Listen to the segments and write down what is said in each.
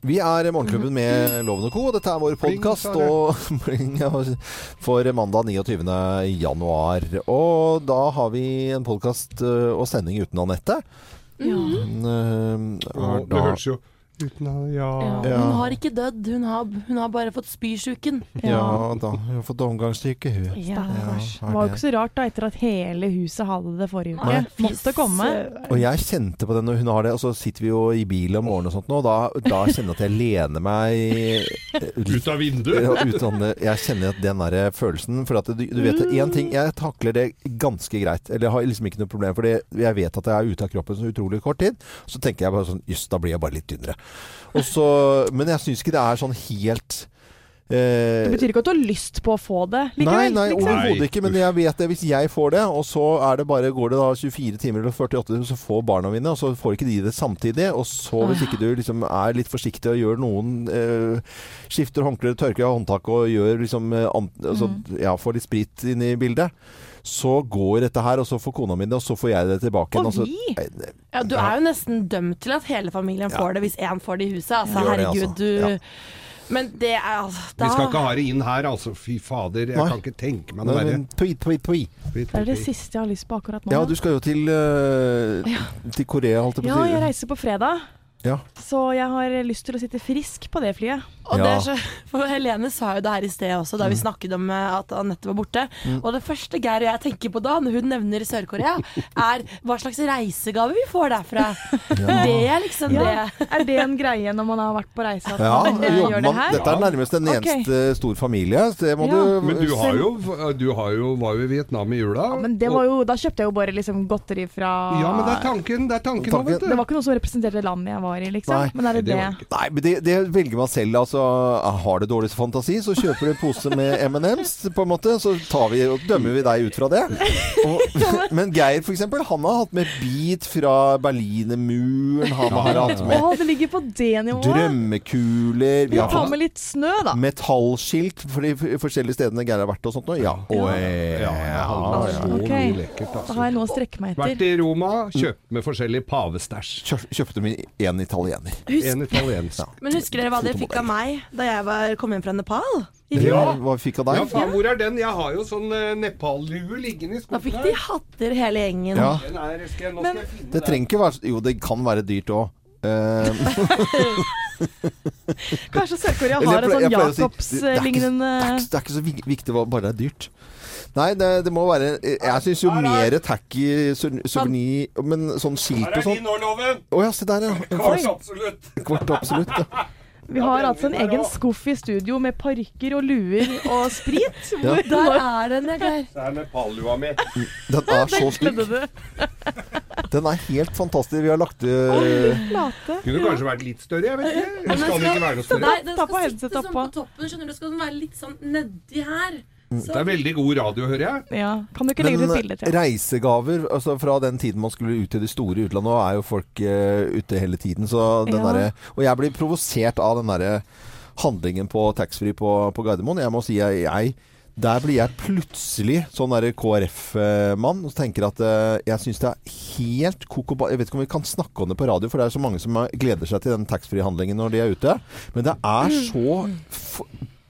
Vi er Morgenklubben med Loven og Co. Dette er vår podkast for mandag 29. januar. Og da har vi en podkast og sending uten Anette. Ja. Eh, Og det høres jo uten å ja. Ja. Ja. Hun har ikke dødd, hun har, hun har bare fått spysjuken. Ja da, hun har fått omgangssyke, hun. Ja. Ja, Det var jo ikke så rart da, etter at hele huset hadde det forrige uke. Nei. Måtte komme. Og jeg kjente på det når hun har det, og så sitter vi jo i bil om morgenen og sånt nå, og da, da kjenner jeg at jeg lener meg eh, Ut av vinduet! Uten, jeg kjenner at den der følelsen For at du, du vet én ting, jeg takler det ganske greit. Eller jeg har liksom ikke noe problem, for jeg vet at jeg er ute av kroppen så utrolig kort tid. Så tenker jeg bare sånn Jøss, da blir jeg bare litt tynnere. Og så, men jeg syns ikke det er sånn helt eh, Det betyr ikke at du har lyst på å få det Nei, likevel. nei, liksom. overhodet ikke. Men jeg vet det. Hvis jeg får det, og så er det bare, går det da 24 timer eller 48 timer, så får barna mine, og så får ikke de det samtidig. Og så, hvis ikke du liksom er litt forsiktig og gjør noen eh, Skifter håndklær, tørker av håndtak og gjør liksom eh, an, altså, Ja, får litt sprit inn i bildet. Så går dette her, og så får kona mi det, og så får jeg det tilbake. Og vi? Ja, du er jo nesten dømt til at hele familien Ja. får det hvis én får det i huset. Altså, det, herregud, altså. du Ja. Men det er altså da... Vi skal ikke ha det inn her, altså. Fy fader, jeg Nei. kan ikke tenke meg noe verre. Tui, tui, tweet, tweet. Det er det siste jeg har lyst på akkurat nå. Ja, du skal jo til, eh, til Korea, holdt jeg på Ja, å si. jeg reiser på fredag. Ja. Så jeg har lyst til å sitte frisk på det flyet. Og det er så, for Helene sa jo det her i sted også, da vi snakket om eh, at Anette var borte. Og det første Geir og jeg tenker på da, når hun nevner Sør-Korea, er hva slags reisegave vi får derfra. Det er liksom Ja. det. Er det en greie når man har vært på reise at Ja, man gjør det her? dette er nærmest en okay. eneste stor familie. Så det må Ja. du Men du har jo, du har jo var jo i Vietnam i jula. Ja, men det var jo, da kjøpte jeg jo bare liksom godteri fra Ja, men det er tanken. Det er tanken, Tanken. vet du. Det var ikke noe som representerte landet jeg var i, liksom. Nei, men er det det det? Nei, men det, det velger man selv. Altså, har du dårligst fantasi, så kjøper du en pose med M&M's, på en måte. Så tar vi og dømmer vi deg ut fra det. Og, men Geir, for eksempel, han har hatt med bit fra Berlinermuren. Han har hatt med Å, det ligger på det nivået! drømmekuler. Vi Vi har tar med litt snø, da. metallskilt for de forskjellige stedene Geir har vært og sånt noe. Ja. Da har jeg noe å strekke meg etter. Vært i Roma, kjøpt med forskjellig pavestæsj. Kjøpte kjøpte vi en italiener. En italiensk. Men husker dere hva dere fikk av meg da jeg var, kom hjem fra Nepal? Ja, hva fikk av Ja, deg? faen, hvor er den? Jeg har jo sånn uh, Nepal-lue liggende i Da fikk de hatter hele gjengen. Ja. Er, skal nå Men- skal jeg finne Det trenger ikke være Jo, det kan være dyrt òg. Kanskje Sør-Korea har en sånn si, det er Jacobs-lignende Det er, det er ikke så viktig hva bare det er dyrt. Nei, det, det må være Jeg syns jo mer tacky souvenir Men sånn skilt Her og er sånn de nå, Loven! Å ja, se der, ja. Kvart absolutt. Kvart absolutt. Ja. Vi har altså en egen skuff i studio med parykker og luer og sprit. Ja. Der er den, jeg Geir. Det er med pallua mi. Den er så stygg. Den er helt fantastisk. Vi har lagt det uh. Kunne kanskje vært litt større, jeg vet ikke. Eller skal den ikke være noe større? Nei, den skal sitte sånn på toppen, skjønner du. Skal den være litt sånn nedi her. Det er veldig god radio, hører jeg. Ja. Kan du ikke legge ut Men et bilde til? reisegaver altså fra den tiden man skulle ut til det store utlandet, nå er jo folk uh, ute hele tiden. Så den Ja. Der, og jeg blir provosert av den derre handlingen på taxfree på, på Gardermoen. Jeg må si jeg, jeg der blir jeg plutselig sånn KrF-mann og tenker at eh, jeg syns det er helt koko Jeg vet ikke om vi kan snakke om det på radio, for det er så mange som er- gleder seg til den taxfree-handlingen når de er ute. Men det er så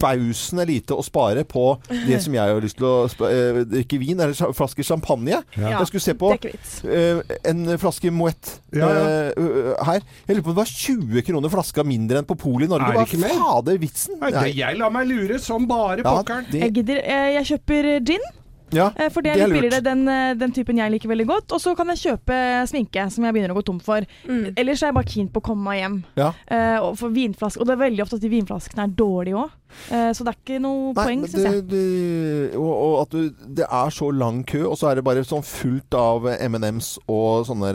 f bausende lite å spare på det som jeg har lyst til å eh, drikke vin, eller flasker flaske champagne. Ja. Jeg skulle se på Det eh, en flaske Moët Ja, ja. eh, her. Jeg lurer på om det var 20 kroner flaska mindre enn på Polet i Norge. Er det Hva fader vitsen? Nei, det, jeg lar meg lure som bare ja, pokkeren. Jeg gidder. Jeg kjøper gin, ja, eh, for det det er litt billigere. Den, eh, den typen jeg liker veldig godt. Og så kan jeg kjøpe sminke, som jeg begynner å gå tom for. Mm. Ellers er jeg bare keen på å komme meg hjem. ja. Uh, og for vinflasker, og det er veldig ofte at de vinflaskene er dårlige òg. så det er ikke noe Nei, poeng, syns jeg. det, det, og, og at du, det er så lang kø, og så er det bare sånn fullt av M&M's og sånne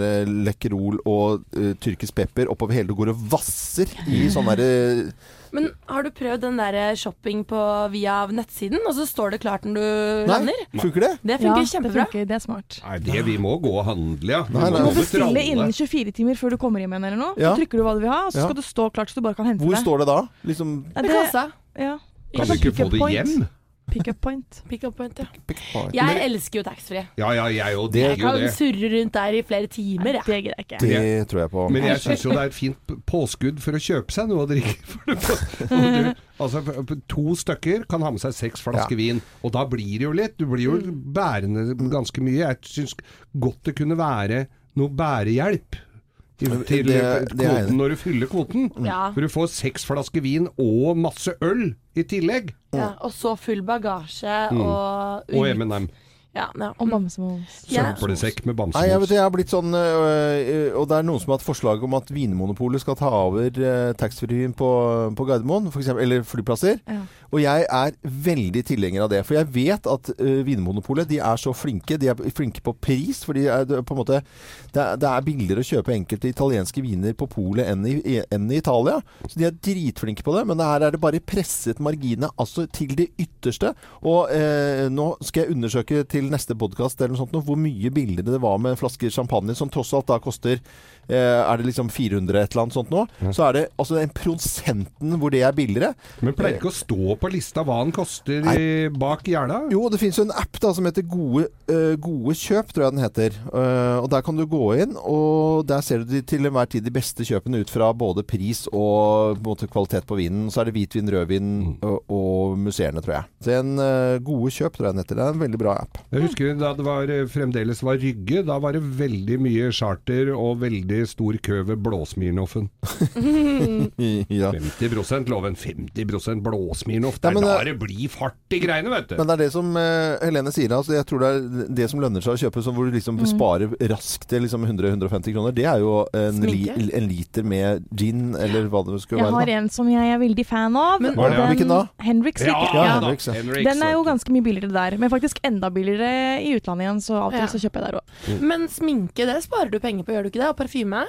Lekkerol og uh, tyrkisk pepper oppover hele. Du går og vasser i sånne derre Men har du prøvd den der shopping på, via nettsiden, og så står det klart når du Nei, lander? funker det? Det Ja, kjempebra. det funker. Det er smart. Nei, det vi må gå og handle, ja. Nei, nei. Du må bestille innen 24 timer før du kommer hjem igjen eller noe. Ja. Så trykker du hva du vil ha, og så Ja. skal det stå klart så du bare kan hente Hvor det. står det da? Liksom Ja, det- kassa. Ja. Kan du ikke få det Point. hjem? Pick up point. Pick up point, ja. Pick point. Jeg elsker jo taxfree. Ja, ja, jeg òg Det- Jeg kan det. surre rundt der i flere timer, jeg. Det gidder jeg ikke. Det tror jeg på. Men jeg syns jo det er et fint påskudd for å kjøpe seg noe å drikke. For det du, altså, to stykker kan ha med seg seks flasker vin, og da blir det jo litt. Du blir jo bærende ganske mye. Jeg syns godt det kunne være noe bærehjelp. Det- Til det er kvoten når du fyller kvoten. Ja. For du får seks flasker vin og masse øl i tillegg. Ja, og så full bagasje og Og M&M. Ja, ja. Og bamsemums. Ja. Søppelsekk med Nei, jeg vet jeg har blitt sånn øh, Og det er noen som har hatt forslag om at Vinmonopolet skal ta over øh, taxfree-en på, på Gardermoen, for eksempel, eller flyplasser. Ja. Og jeg er veldig tilhenger av det. For jeg vet at øh, Vinmonopolet de er så flinke. De er flinke på pris. For de er, det er på en måte, det, er, det er billigere å kjøpe enkelte italienske viner på polet enn, i- enn i Italia. Så de er dritflinke på det. Men her er det bare presset marginene altså til det ytterste. Og øh, nå skal jeg undersøke til neste podkast hvor mye billigere det var med en flaske champagne, som tross alt da koster eh, Er det liksom 400 et eller annet sånt nå? Så er det altså den prosenten hvor det er billigere. Men pleier ikke å stå på lista hva den koster i, bak gjerda? Jo, det finnes jo en app da som heter Gode, eh, gode kjøp, tror jeg den heter. Eh, og Der kan du gå inn, og der ser du til enhver tid de beste kjøpene ut fra både pris og måte, kvalitet på vinen. Så er det hvitvin, rødvin og, og museene, tror jeg. Så en Gode kjøp, tror jeg den heter. Det er en veldig bra app. Jeg husker da det var, eh, fremdeles var Rygge, da var det veldig mye charter og veldig stor kø ved Blåsmirnoffen. ja. 50% loven 50 Blåsmirnoff. Det er da det- det blir fart i greiene, vet du. Men det er det som uh, Helene sier. Altså, jeg tror det er det som lønner seg å kjøpe, hvor du liksom sparer raskt til liksom 100-150 kroner. Det er jo en, li, en liter med gin, eller hva det skulle Jeg har da. en som jeg er veldig fan av. Men- er? Hvilken da? Henriks. ja. Ja. Henriks, ja. Den er jo ganske mye billigere der, men faktisk enda billigere i utlandet igjen, så av og til Ja. så kjøper jeg der òg. Men sminke, det sparer du penger på, gjør du ikke det? Og parfyme?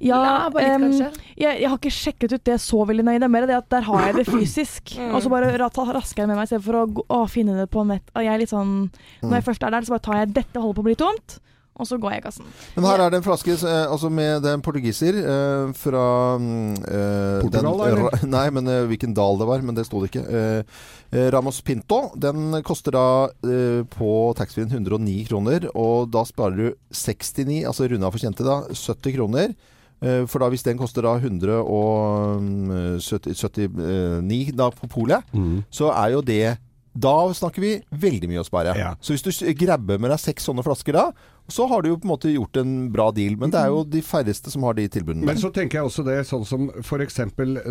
Ja, bare litt, um, jeg, jeg har ikke sjekket ut det så veldig nøye. Det er mer det at der har jeg det fysisk. Mm. Og så bare ta- raskere med meg istedenfor å, å finne det på nett. Og jeg er litt sånn Når jeg først er der, så bare tar jeg dette holder på å bli tomt, og så går jeg i kassen. Men her er det en flaske eh, altså med den portugiser eh, fra mm, eh, Portugal, den, eller? Nei, men eh, hvilken dal det var, men det sto det ikke. Eh, eh, Ramos Pinto. Den koster da eh, på taxfree-en 109 kroner, og da sparer du 69, altså runda for kjente da, 70 kroner. Eh, For da hvis den koster da 179 da på polet, Mm. så er jo det Da snakker vi veldig mye å spare. Ja. Så hvis du grabber med deg seks sånne flasker da, så har du jo på en måte gjort en bra deal. Men det er jo de færreste som har de tilbudene. Men så tenker jeg også det sånn som f.eks.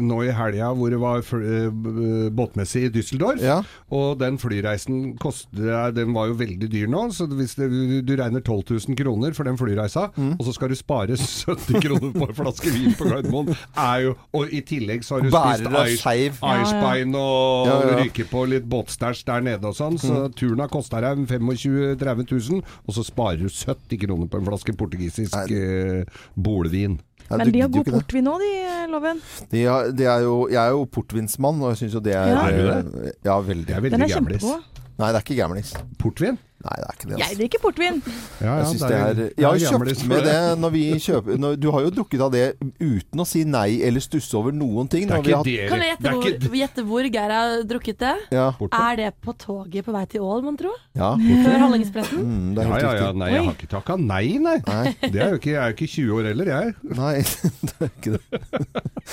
nå i helga hvor det var eh, båtmessig i Düsseldorf. Ja. Og den flyreisen koster, den var jo veldig dyr nå, så hvis det, du, regner 12 000 kroner for den flyreisa, Mm. og så skal du spare 70 kroner på en flaske vin på Gardermoen, er jo Og i tillegg så har du Bærer spist ice, icebein og Ja, ja. ryker på litt båtstæsj der nede og sånn, så Mm. turen har kosta deg 25 000-30 000, og så sparer du 70 kroner på en flaske portugisisk Nei. eh, bolvin. Nei, Men du de har god portvin òg, de, eh, Loven. De har, de er jo, jeg er jo portvinsmann, og jeg syns jo det er Ja. Er du det? Ja, veldig. Det er veldig Den er gamlis. kjempegod. Nei, det er ikke gamlis. Portvin? Nei, det er ikke det. Jeg Altså. drikker portvin. Ja, Jeg, synes det er, jeg har kjøpt med det når vi kjøper når, Du har jo drukket av det uten å si nei eller stusse over noen ting. Det er når vi har ikke det Kan jeg er gjette hvor, gjette hvor Geir har drukket det? Ja. Er det på toget på vei til Ål, mon tro? ja. Før Hallingspressen? Mm, er Ja, ja, ja. Nei, jeg har ikke takka nei, nei. Nei. Det er jo ikke, jeg er jo ikke 20 år heller, jeg. Nei, det er ikke det.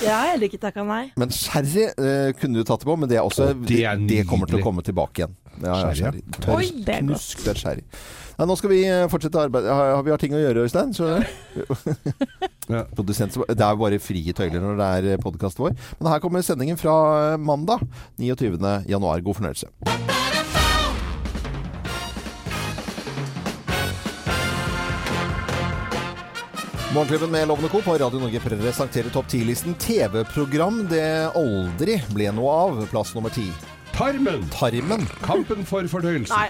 Jeg har heller ikke takka nei. Men sherry eh, kunne du tatt det på, men det er også det er det kommer til å komme tilbake igjen. Ja, ja, Sherry, sherry. Tørr, Oi, er sherry. Nei, nå skal vi eh, fortsette arbeidet. Har, har vi har ting å gjøre, Øystein? Så, Ja. Produsent, det er bare frie tøyler når det er podkast vår. Men her kommer sendingen fra eh, mandag 29. januar. God fornøyelse. Morgenklubben med Lovende Co. på Radio Norge presenterer topp 10-listen TV-program det aldri ble noe av. Plass nummer ti. Tarmen! Tarmen. Kampen for fordøyelsen. Nei,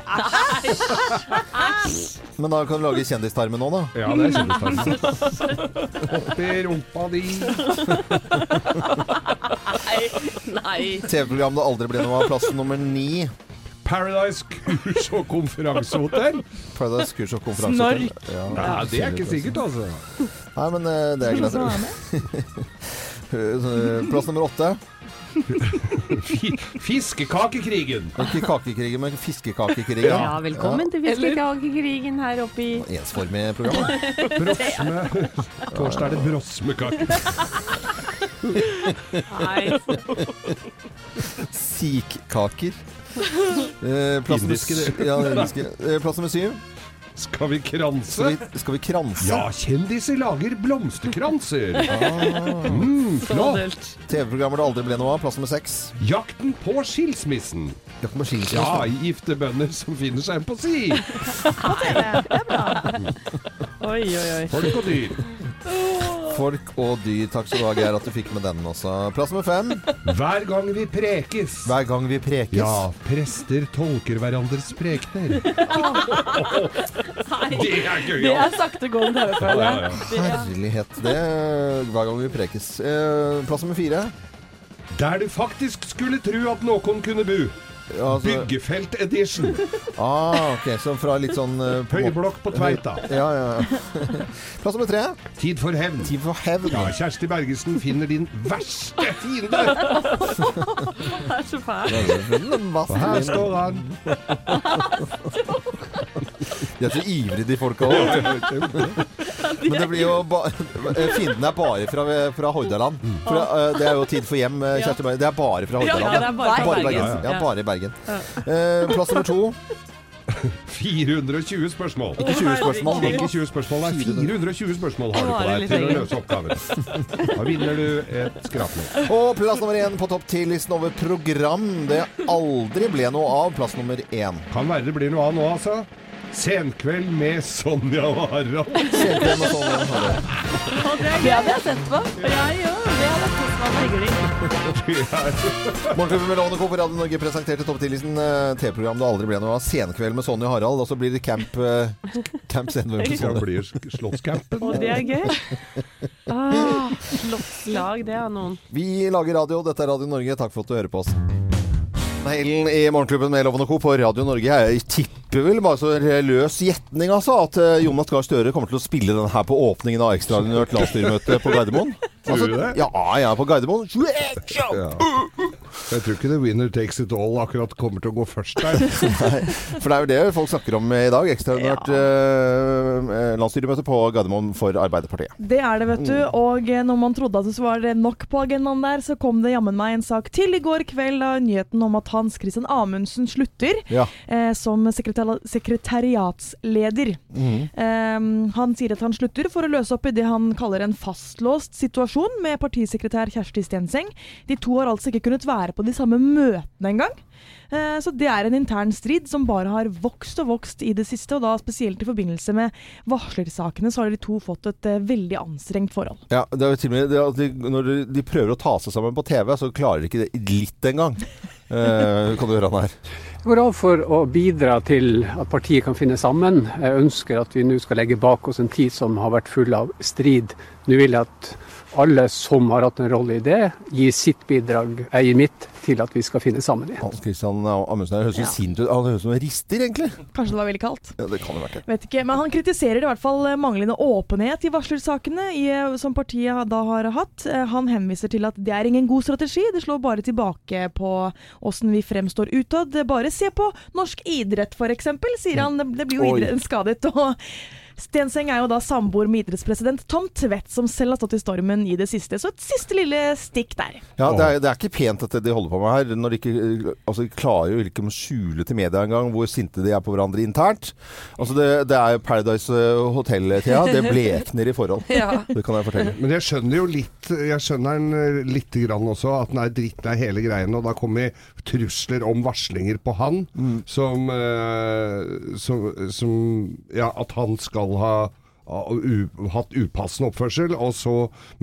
æsj! Men da kan du lage kjendistarmen nå, da. Ja, det er kjendistarmen. Oppi rumpa di. Nei. TV-program det aldri ble noe av. Plass nummer ni. Paradise kurs og konferansehotell. Paradise kurs og konferansehotell. Ja, Nei, det er ikke sikkert, altså. Nei, men eh, det er greit. med. Eh, Plass nummer åtte. Fiskekakekrigen. Ikke kakekrigen, men fiskekakekrigen. Ja, velkommen til fiskekakekrigen her oppe i Ensformig program. Brosme. Torsdag er det brosmekake. Sikkaker. Eh, plass, ja. Eh, plass nummer syv. Skal vi kranse? Skal vi, skal vi kranse? Ja, kjendiser lager blomsterkranser. Ah. Mm, flott. TV-programmer det aldri ble noe av. Plass nummer seks. Jakten på skilsmissen. Jakten på skilsmissen? Ja, gifte bønder som finner seg en på si. Oi, oi, oi. Folk og dyr. Folk og dyr. Takk skal du ha, Geir, at du fikk med den også. Plass nummer fem. Hver gang vi prekes. Hver gang vi prekes. Ja, prester tolker hverandres prekener. Det er gøy, Det er saktegående gående TV-program. ja, ja. Herlighet. Det hver gang vi prekes. Eh, plass nummer fire. Der du faktisk skulle tro at noen kunne bo. Ja, altså- Byggefelt edition. Ah, ok, så fra litt sånn uh, på Høyblokk på Tveita. Ja, ja. Plass nummer tre. Tid for hevn. Tid for hevn. Ja, Kjersti Bergesen finner din verste fiende. Det er så fælt. Og her står han. De er så ivrige, de folka òg. Men det blir jo ba Fienden er bare fra, fra Hordaland. For, eh, det er jo Tid for hjem, eh, Kjersti Bergesen. Det er bare fra Ja, Hordaland. det er bare Bare Bergen. Bergen. Ja, Ja. bare i Bergen. Eh, plass nummer to. 420 spørsmål. Ikke 20 spørsmål. Ikke 20 spørsmål, nei. 420 spørsmål har du på deg til å løse oppgaven. Da vinner du et skrapning. Og plass nummer én på topp ti-listen over program det aldri ble noe av. Plass nummer én. Kan være det blir noe av nå, altså. Senkveld med Sonja og Harald. Senkveld med Sonja og Harald. Det hadde jeg sett på. Jeg òg. Morgenklubben med Lovende Co. på Radio Norge presenterte topp 10-listen eh, TV-program det aldri ble noe av. Senkveld med Sonja og Harald. Og så blir det Camp uh, Camp Senvøy Det blir slottscampen. Og det er gøy. Ah, Slottslag, det er noen. Vi lager radio. Dette er Radio Norge. Takk for at du hører på oss. Helen i Morgenklubben med Loven og Co. på Radio Norge. Jeg tipper vel bare så løs gjetning, altså, at eh, Jonas Gahr Støre kommer til å spille den her på åpningen av ekstraordinært landsstyremøte på Gardermoen. Altså, Tror du det? Ja, ja, på Gardermoen. Ja. Jeg tror ikke The Winner Takes It All akkurat kommer til å gå først der. Nei, for det er jo det folk snakker om i dag. Ekstraordinært eh, landsstyremøte på Gardermoen for Arbeiderpartiet. Det er det, vet du. Og eh, når man trodde at det var nok på agendaen der, så kom det jammen meg en sak til i går kveld av nyheten om at Hans Christian Amundsen slutter Ja. eh, som sekretari sekretariatsleder. Mm. Eh, han sier at han slutter for å løse opp i det han kaller en fastlåst situasjon med partisekretær Kjersti Stenseng. De to har altså ikke kunnet være på de samme møtene engang. Uh, Så det er en intern strid som bare har vokst og vokst i det siste, og da spesielt i forbindelse med varslersakene så har de to fått et uh, veldig anstrengt forhold. Ja, det er jo til og med at de, Når de, de prøver å ta seg sammen på TV, så klarer de ikke det litt engang. Uh, kan du høre han her. Jeg går av for å bidra til at partiet kan finne sammen. Jeg ønsker at vi nå skal legge bak oss en tid som har vært full av strid. Nå vil jeg at alle som har hatt en rolle i det, gir sitt bidrag, jeg gir mitt, til at vi skal finne sammen igjen. Hans Christian Amundsen høres så Ja. sint ut. Han høres ut som en rister, egentlig. Kanskje det var veldig kaldt? Ja, det kan det vært det. Vet ikke, men Han kritiserer i hvert fall eh, manglende åpenhet i varslersakene i, eh, som partiet da har hatt. Eh, Han henviser til at det er ingen god strategi, det slår bare tilbake på åssen vi fremstår utad. Bare se på norsk idrett f.eks., sier han. Det, det blir jo idretten skadet. og Stenseng er jo da samboer med idrettspresident Tom Tvedt, som selv har stått i stormen i det siste. Så et siste lille stikk der. Ja, det er, det er ikke pent at de holder på med her. Når de ikke altså, de klarer jo ikke å skjule til media engang hvor sinte de er på hverandre internt. Altså, det, det er jo Paradise Hotel-Thea. Det blekner i forhold. Ja. Det kan jeg fortelle. Men jeg skjønner jo litt Jeg skjønner den eh, lite grann også, at den er drittlei hele greiene. Og da kommer trusler om varslinger på han, som, eh, som, som Ja, at han skal ha ha u, hatt upassende oppførsel. Og så,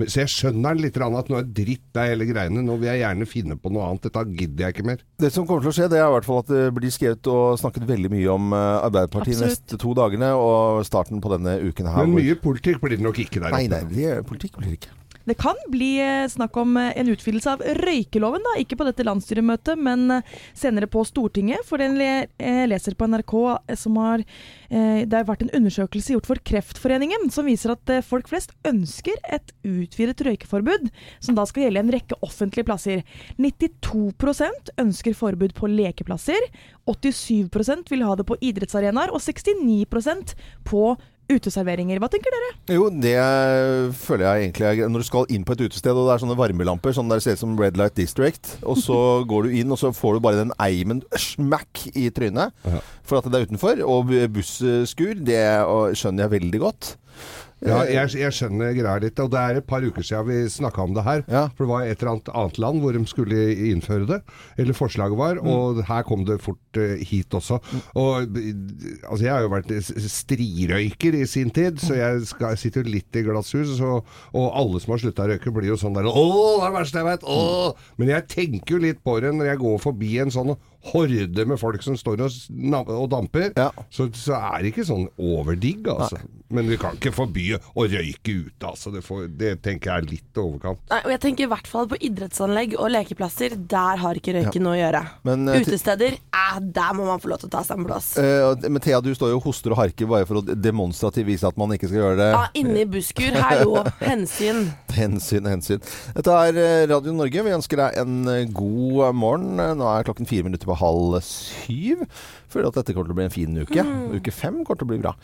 så jeg skjønner litt, at nå er dritt det hele greiene. Nå vil jeg gjerne finne på noe annet. Dette gidder jeg ikke mer. Det som kommer til å skje, det er i hvert fall at det blir skrevet og snakket veldig mye om eh, Arbeiderpartiet de neste to dagene og starten på denne uken her. Men mye politikk blir det nok ikke der Nei, oppe. nei, det er, politikk blir det ikke. Det kan bli eh, snakk om eh, en utvidelse av røykeloven, da. Ikke på dette landsstyremøtet, men eh, senere på Stortinget. For jeg leser på NRK som har Det har vært en undersøkelse gjort for Kreftforeningen som viser at folk flest ønsker et utvidet røykeforbud, som da skal gjelde en rekke offentlige plasser. 92% ønsker forbud på lekeplasser. 87% vil ha det på idrettsarenaer, og 69% på uteserveringer. Hva tenker dere? Jo, det føler jeg egentlig er greit. Når du skal inn på et utested, og det er sånne varmelamper, sånn der det ser ut som Red Light District, og så går du inn, og så får du bare den eimen smack i trynet Ja. for at det er utenfor. Og busskur, det skjønner jeg veldig godt. Ja, jeg, jeg skjønner greia litt. Og det er et par uker siden vi snakka om det her. Ja. For det var et eller annet annet land hvor de skulle innføre det. Eller forslaget var. Mm. Og her kom det fort uh, hit også. Og eh, altså, jeg har jo vært strirøyker i sin tid, så jeg, skal, sitter litt i glasshus. Så, og alle som har slutta å røyke, blir jo sånn der Å, det er det verste jeg vet! Å! Men jeg tenker jo litt på det når jeg går forbi en sånn horde med folk som står og, og damper. Ja. Så, så er det ikke sånn overdigg, altså. Men vi kan ikke forby å røyke ute, altså. Det, får, det tenker jeg er litt overkant. Nei, og jeg tenker i hvert fall på idrettsanlegg og lekeplasser. Der har ikke røyken noe å gjøre. Men, eh, Utesteder, eh, der må man få lov til å ta seg en blås. Eh, men Thea, du står jo og hoster og harker bare for å demonstrativt vise at man ikke skal gjøre det. Ja, inne i busskur. Hallo, hensyn. Hensyn, hensyn. Dette er eh, Radio Norge. Vi ønsker deg en eh, god morgen. Nå er klokken fire minutter på halv syv. Føler at dette kommer til å bli en fin uke. Uke fem kommer til å bli bra.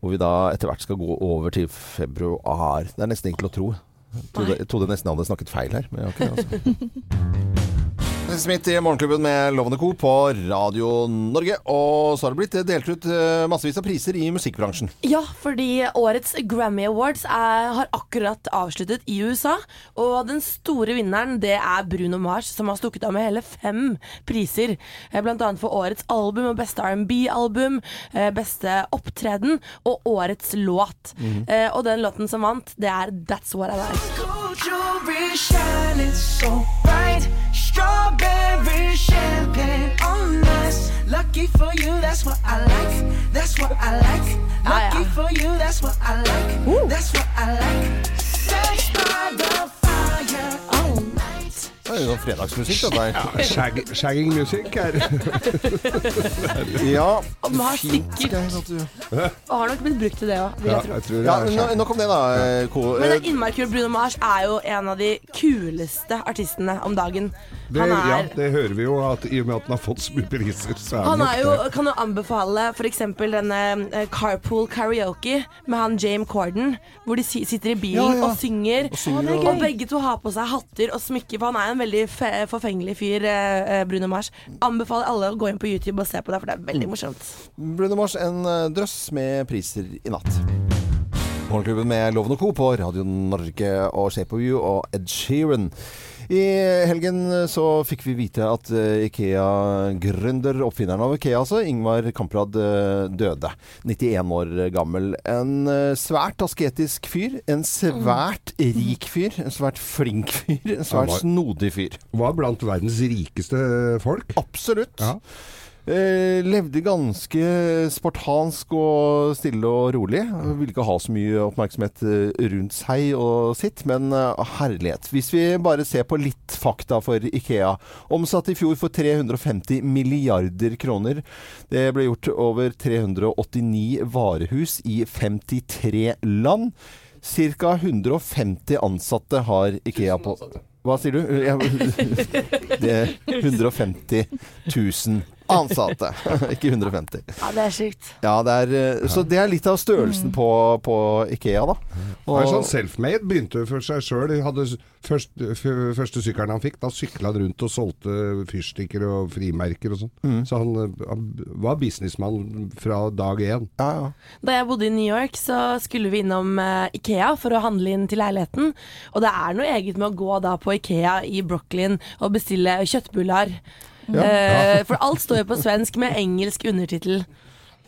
Hvor vi da etter hvert skal gå over til februar. Det er nesten ikke til å tro. Jeg trodde, jeg trodde nesten jeg hadde snakket feil her, men jeg har ikke det. altså. Smith i Morgenklubben med Lovende Co. på Radio Norge. Og så har det blitt delt ut eh, massevis av priser i musikkbransjen. Ja, fordi årets Grammy Awards er, har akkurat avsluttet i USA. Og den store vinneren det er Bruno Mars, som har stukket av med hele fem priser. Eh, Blant annet for årets album og beste R&B-album, eh, beste opptreden og årets låt. Eh, Og den låten som vant, det er That's What I Like. Gold jewelry shining so bright. Strawberry champagne on us. Lucky for you, that's what I like. That's what I like. Ah, Lucky for you, that's what I like. That's what I like. Sex by the fire all night. Det er jo sånn fredagsmusikk, dette her. Shag, shagging musikk er Ja, den har sikkert Og har nok blitt brukt til det òg, vil ja, jeg tro. jeg Ja, er nå- nok om det, da. Ko. Men det er innmari kult. Bruno Mars er jo en av de kuleste artistene om dagen. Det, Han ja, er det hører vi jo, at i og med at han har fått så mye priser, så er Han er nok jo, det. kan jo anbefale f.eks. denne eh, Carpool Karaoke med han James Corden, hvor de sitter i bilen Ja, ja. og synger. Og synger, og- og begge to har på seg hatter og smykker, for han er en veldig fe forfengelig fyr, eh, eh, Bruno Mars. Anbefaler alle å gå inn på YouTube og se på det, for det er veldig morsomt. Bruno Mars, en eh, drøss med priser i natt. Morgenklubben med Loven og Co. på Radio Norge og Shape of You og Ed Sheeran. I helgen så fikk vi vite at eh, Ikea-gründer, oppfinneren av Ikea altså, Ingvar Kamprad eh, døde. 91 år gammel. En eh, svært asketisk fyr. En svært rik fyr. En svært flink fyr. En svært snodig fyr. Var blant verdens rikeste folk. Absolutt. Ja. Eh, levde ganske spartansk og stille og rolig. Ville ikke ha så mye oppmerksomhet eh, rundt seg og sitt, men eh, herlighet. Hvis vi bare ser på litt fakta for Ikea. Omsatt i fjor for 350 milliarder kroner. Det ble gjort over 389 varehus i 53 land. Ca. 150 ansatte har Ikea på Hva sier du? Det er 150 000 ansatte, ikke 150. Ja, det er sykt. Ja, det er, eh, Så det er litt av størrelsen på, på Ikea, da. Han er sånn self-made. Begynte for seg sjøl. Først, første sykkelen han fikk, da sykla han rundt og solgte fyrstikker og frimerker og sånn. Mm. Så han, eh, han var businessmann fra dag én. ja, ja. Da jeg bodde i New York, så skulle vi innom eh, Ikea for å handle inn til leiligheten. Og det er noe eget med å gå da på Ikea i Brooklyn og bestille kjøttbullar. Eh, for alt står jo på svensk med engelsk undertittel.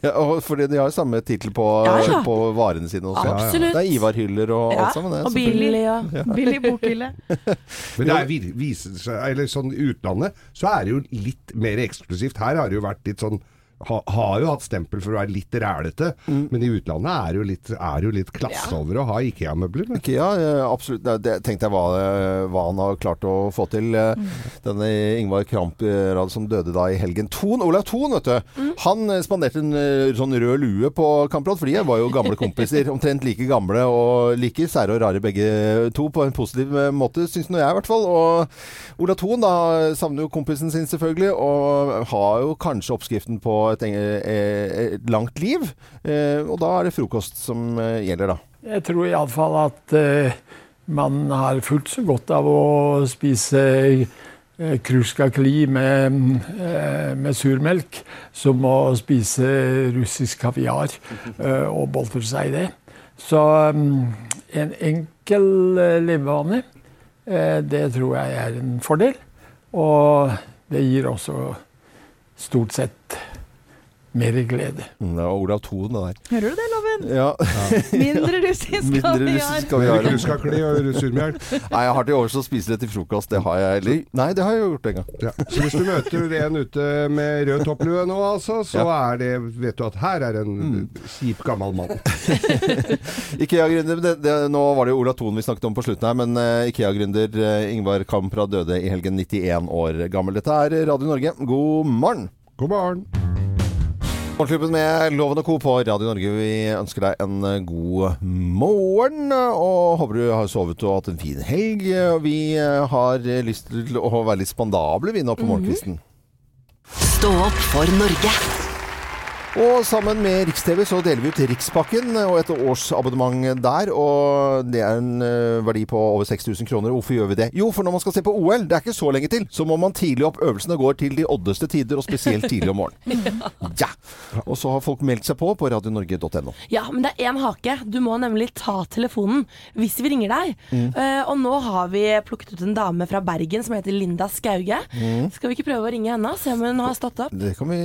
ja og fordi de har jo samme tittel på, Ja, ja. på varene sine også. Absolutt. Det er Ivar-hyller og Ja, alt sammen. Det, og Billy billig ja. Billig bokhylle. Men det er, viser seg, eller sånn utlandet, så er det jo litt mer eksklusivt. Her har det jo vært litt sånn ha, har jo hatt stempel for å være litt rælete, men i utlandet er jo litt, er jo litt klasse over å ha IKEA-møbler. Ikea, eh, absolutt. Det, det tenkte jeg hva, eh, hva han har klart å få til. Mm. Denne Ingvar Kramp-rad som døde da i helgen. Thon, Olav Thon, vet du. Han eh, spanderte en eh, sånn rød lue på Kamprad, for de var jo gamle kompiser. Omtrent like gamle og like sære og rare begge to, på en positiv eh, måte, syns nå jeg i hvert fall. Og Olav Thon da savner jo kompisen sin selvfølgelig, og har jo kanskje oppskriften på et, eng- eh, et langt liv. Eh, Og da er det frokost som eh, gjelder, da. Jeg tror iallfall at man har fullt så godt av å spise kruskakli med, med surmelk som å spise russisk kaviar og boltre seg i det. Så mm, en enkel levevane, det tror jeg er en fordel. Og det gir også stort sett mer glede. Mm, Det var Olav Thon, det der. Hører du det, Loven? Ja. Mindre russisk Mindre kaviar. russisk Mer kaviar. kruskakli og surmjølk. Nei, jeg har til overs å spise det til frokost. Det har jeg eller Nei, det har jeg gjort en gang. Ja. Så hvis du møter en ute med rød topplue nå, altså, så Ja. er det Vet du at her er en kjip, gammel mann. Ikea-gründer det, det, Nå var det jo Olav Thon vi snakket om på slutten her, men eh, Ikea-gründer eh, Ingvar Kamprad døde i helgen 91 år gammel. Dette er Radio Norge. God morgen! God morgen. Morgenklubben med Loven og Co. på Radio Norge. Vi ønsker deg en god morgen, og håper du har sovet og hatt en fin helg. Vi har lyst til å være litt spandable vi nå på morgenkvisten. Stå opp for Norge. Og sammen med Rikstv så deler vi ut Rikspakken og et årsabonnement der. Og det er en eh, verdi på over 6000 kroner. Hvorfor gjør vi det? Jo, for når man skal se på OL, det er ikke så lenge til, så må man tidlig opp. Øvelsene går til de oddeste tider, og spesielt tidlig om morgenen. Ja! Og så har folk meldt seg på på radionorge.no. Ja, men det er én hake. Du må nemlig ta telefonen hvis vi ringer deg. Mm. Uh, og nå har vi plukket ut en dame fra Bergen som heter Linda Skauge. Mm. Skal vi ikke prøve å ringe henne? Se om hun har stått opp? Det kan vi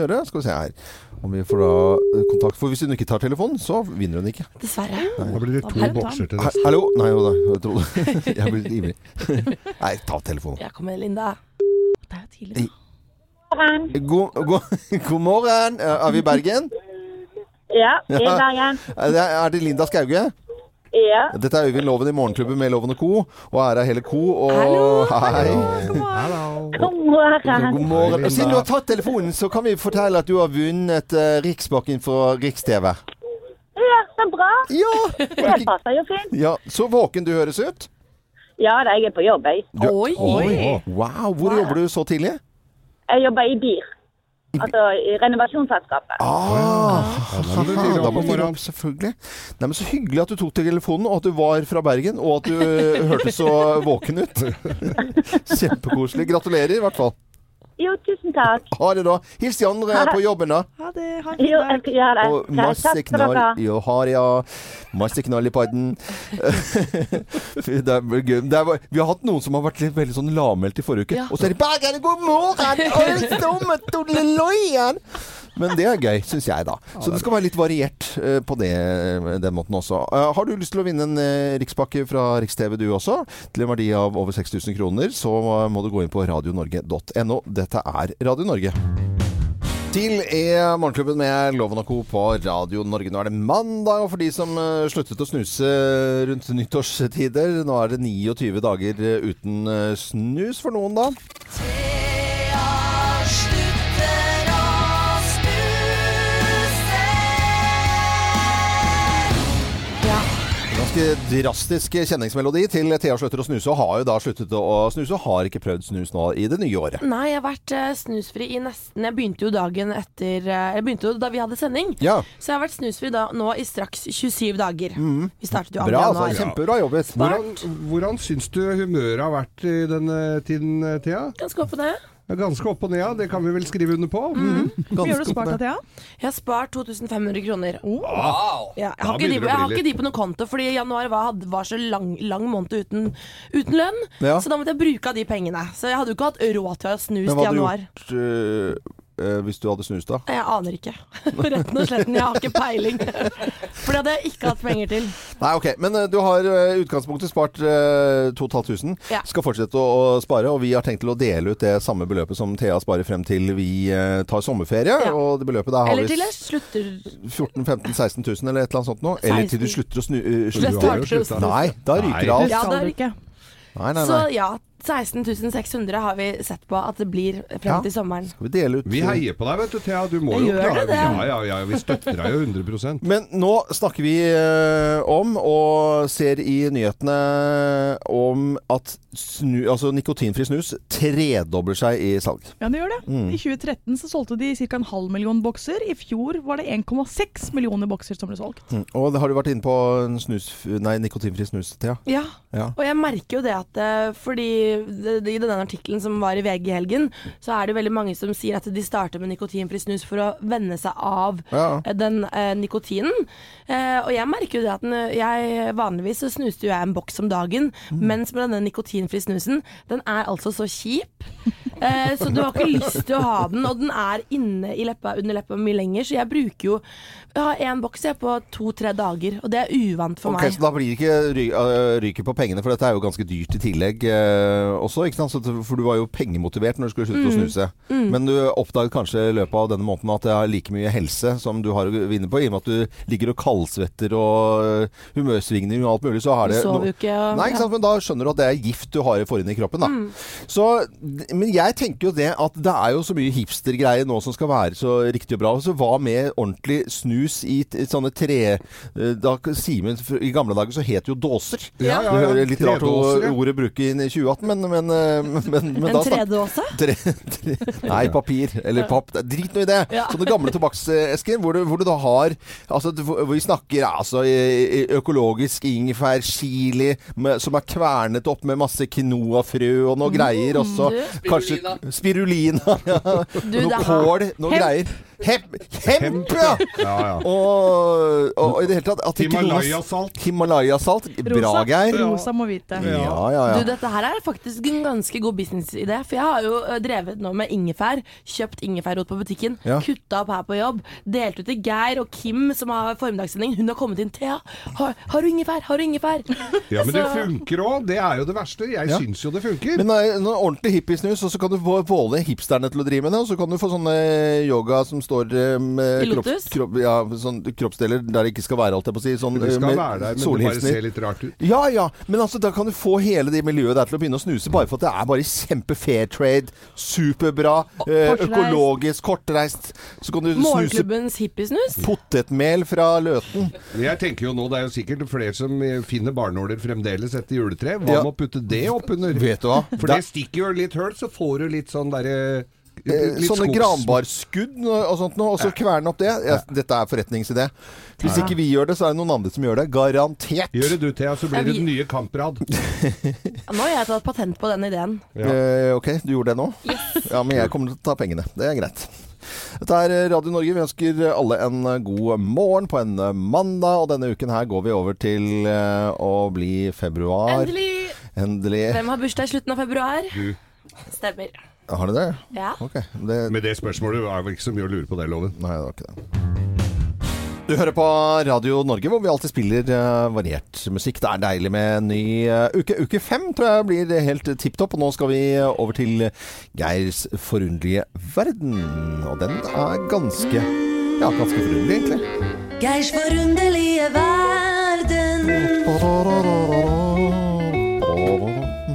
gjøre. Skal vi se her. Om vi får da eh, kontakt. For hvis hun ikke tar telefonen, så vinner hun ikke. Dessverre. Da blir det to bokser til neste. Hallo? Nei, jo da. Jeg trodde Jeg blir litt ivrig. Nei, ta telefonen. Ja, kom igjen, Linda. Det er jo tidlig. God, god, god morgen. Er vi i Bergen? Ja, i Bergen. Er er det Linda Skauge? Ja. Dette er Øyvind Loven i Morgenklubben med Loven og Co. Og her er hele Co. Og Hallo, hei. Hallo. God morgen. God morgen. Og siden du har tatt telefonen, så kan vi fortelle at du har vunnet uh, Riksbakken fra Riks-TV. Ja, så bra. Ja, Det passer jo fint. ja! Så våken du høres ut. Ja da, jeg er på jobb, jeg. Du, Oi. Wow! Hvor jobber du så tidlig? Jeg jobber i BIR. Altså i renovasjonsselskapet. Ah, Ja, da må du opp selvfølgelig. Nei, men Så hyggelig at du tok telefonen, og at du var fra Bergen, og at du eh, hørtes så våken ut. Kjempekoselig. Gratulerer, i hvert fall. Jo, tusen takk. Ha det, da. Hils de andre på jobben, da. Ha det. Ha en fin Jo, jeg dag. skal gjøre det. Og masse takk knall. dere ha. Jo, har ja. Masse knall i padden. det er gøy. Det er, vi har hatt noen som har vært litt, veldig sånn lavmælt i forrige uke. Ja. Og så er det bare god morgen!' Oi, stomme, todleloien. Men det er gøy, syns jeg, da. Så det skal være litt variert eh, på det, den måten også. Eh, har du lyst til å vinne en eh, rikspakke fra Riks-TV du også, til en verdi av over 6000 kroner, så eh, må du gå inn på radionorge.no. Dette er Radio Norge. Til er Morgenklubben med Loven og Co. på Radio Norge. Nå er det mandag, og for de som eh, sluttet å snuse rundt nyttårstider Nå er det 29 dager eh, uten eh, snus for noen, da. Ganske drastisk kjenningsmelodi til Thea slutter å snuse, og har jo da sluttet å snuse, og har ikke prøvd snus nå i det nye året. Nei, jeg har vært eh, snusfri i nesten Jeg begynte jo dagen etter eh, Jeg begynte jo da vi hadde sending. Ja, Så jeg har vært snusfri da, nå i straks 27 dager. Vi startet jo 2. bra. altså. Kjempebra jobbet. Hvordan, hvordan syns du humøret har vært i denne tiden, Thea? Ganske opp og ned. er Ganske opp og ned, ja. Det kan vi vel skrive under på? Hvor mye har du spart da. Thea? Jeg har spart 2500 kroner. Wow! Ja, jeg, har ikke de, det jeg har ikke de på noen konto, fordi januar var, var så lang, lang måned uten, uten lønn. Ja. Så da måtte jeg bruke av de pengene. Så jeg hadde jo ikke hatt råd til å ha hadde du januar. gjort? øh, eh, hvis du hadde snust da? Jeg aner ikke. Retten og sletten, jeg har ikke peiling. For det hadde jeg ikke hatt penger til. Nei, ok. Men eh, du har eh, i utgangspunktet spart uh, 2500. Ja. Skal fortsette å, å spare, og vi har tenkt til å dele ut det samme beløpet som Thea sparer frem til vi eh, tar sommerferie. Ja. Og det beløpet der har Eller vi til jeg slutter 14 15 16 000 eller et eller annet sånt nå. Eller til du 16. slutter å snu... uh, snu- slutte. har jo sluttet. Nei, da ryker det alt. Ja, det ryker ikke? Nei, nei, Så nei. ja, 16 600 har vi sett på at det blir frem Ja. til sommeren. Skal vi dele ut Vi heier på deg, vet du, Thea. Du må jo klare det, det. Ja, ja, ja, vi støtter deg jo 100 Men nå snakker vi eh, om, og ser i nyhetene om at snu, altså nikotinfri snus tredobler seg i salg. Ja, det gjør det. Mm. I 2013 så solgte de ca. en halv million bokser. I fjor var det 1,6 millioner bokser som ble solgt. Mm. Og det har du vært inne på snus, nei, nikotinfri snus, Thea? Ja, Ja. og jeg merker jo det at eh, fordi i denne artikkelen som var i VG i helgen, så er det veldig mange som sier at de starter med nikotinfri snus for å venne seg av Ja. eh, den eh, nikotinen. Eh, og jeg merker jo det at den, jeg vanligvis så snuste jo jeg en boks om dagen, mens med denne nikotinfri snusen, den er altså så kjip. Eh, så du har ikke lyst til å ha den, og den er inne i leppa, under leppa mye lenger, så jeg bruker jo jeg har én boks jeg på to-tre dager, og det er uvant for okay, meg. Så da blir det ikke ry øh, ryker på pengene, for dette er jo ganske dyrt i tillegg eh, også. ikke sant? Så, for du var jo pengemotivert når du skulle slutte å Mm. snuse. Mm. Men du oppdaget kanskje i løpet av denne måneden at det er like mye helse som du har å vinne på, i og med at du ligger og kaldsvetter og øh, humørsvingninger og alt mulig. Så har det jo ikke, og- Nei, ikke sant? Men da skjønner du at det er gift du har forinn i kroppen, da. Mm. Så, men jeg tenker jo det at det er jo så mye hipstergreier nå som skal være så riktig og bra. Så hva med ordentlig snus i t sånne tre eh, da, Simen, I gamle dager så het det jo dåser. Ja, ja, ja. Det høres litt rart å ja. ordet bruke i 2018, men, men, eh, men, men, men En da snak- tredåse? Tre, tre, nei, papir. Eller papp. Drit nå i det. Ja. Sånne gamle tobakksesker hvor, hvor du da har altså, hvor Vi snakker altså økologisk ingefær, chili, med, som er kvernet opp med masse quinoafrø og noe greier også. du. Kanskje spirulina. Ja. Du, noe kål, noe greier. Hemp! Hemp, ja! Og, og i det hele tatt at ikke noen- Himalaya-salt. Himalaya-salt. Bra, Geir. rosa må vite. Ja, ja, Du, ja. dette her er faktisk en ganske god businessidé. For jeg har jo eh, drevet nå med ingefær. Kjøpt ingefærrot på butikken. Ja. Kutta opp her på jobb. Delt ut til Geir og Kim, som har formiddagssending. Hun har kommet inn. Thea, har, har du ingefær? Har du ingefær? Ja, men det Så- funker òg. Det er jo det verste. Jeg Ja. syns jo det funker. Men nei, noe ordentlig hippiesnus, og så kan du få både hipsterne til å drive med det, og så kan du få sånne yoga som står eh, med kropps, kropp, ja, sånn kroppsdeler der det ikke skal være, alt jeg på å si. Sånn, Det skal eh, med være der, men det bare ser litt rart ut. Ja, ja. Men altså, da kan du få hele det miljøet der til å begynne å snuse, bare for at det er bare kjempe fair trade, superbra, eh, Kortreist. økologisk, kortreist. Så kan du snuse Morgenklubbens hippiesnus. potetmel fra Løten. Jeg tenker jo nå, Det er jo sikkert flere som finner barnåler fremdeles etter juletre. Hva Ja. med å putte det oppunder? Vet du hva? For det stikker jo litt høl, så får du litt sånn derre sånne granbarskudd og sånt noe, og så kverne opp det. Ja, dette er forretningsidé. Hvis ikke vi gjør det, så er det noen andre som gjør det. Garantert. Gjør det du, Thea, så blir Ja, det vi- den nye Kamprad. Nå har jeg tatt patent på den ideen. Eh, ok, du gjorde det nå? Ja, men jeg kommer til å ta pengene. Det er greit. Dette er Radio Norge. Vi ønsker alle en god morgen på en mandag. Og denne uken her går vi over til eh, å bli februar. Endelig! Endelig. Hvem har bursdag i slutten av februar? Du. Stemmer. Har du det? Ja. Ok. Det, Med det spørsmålet er vel ikke så mye å lure på det, Loven. nei, det var ikke det. Du hører på Radio Norge, hvor vi alltid spiller uh, variert musikk. Det er deilig med en ny uh, uke. Uke fem tror jeg blir helt tipp topp. Og nå skal vi over til Geirs forunderlige verden. Og den er ganske Ja, ganske forunderlig, egentlig. Geirs forunderlige verden.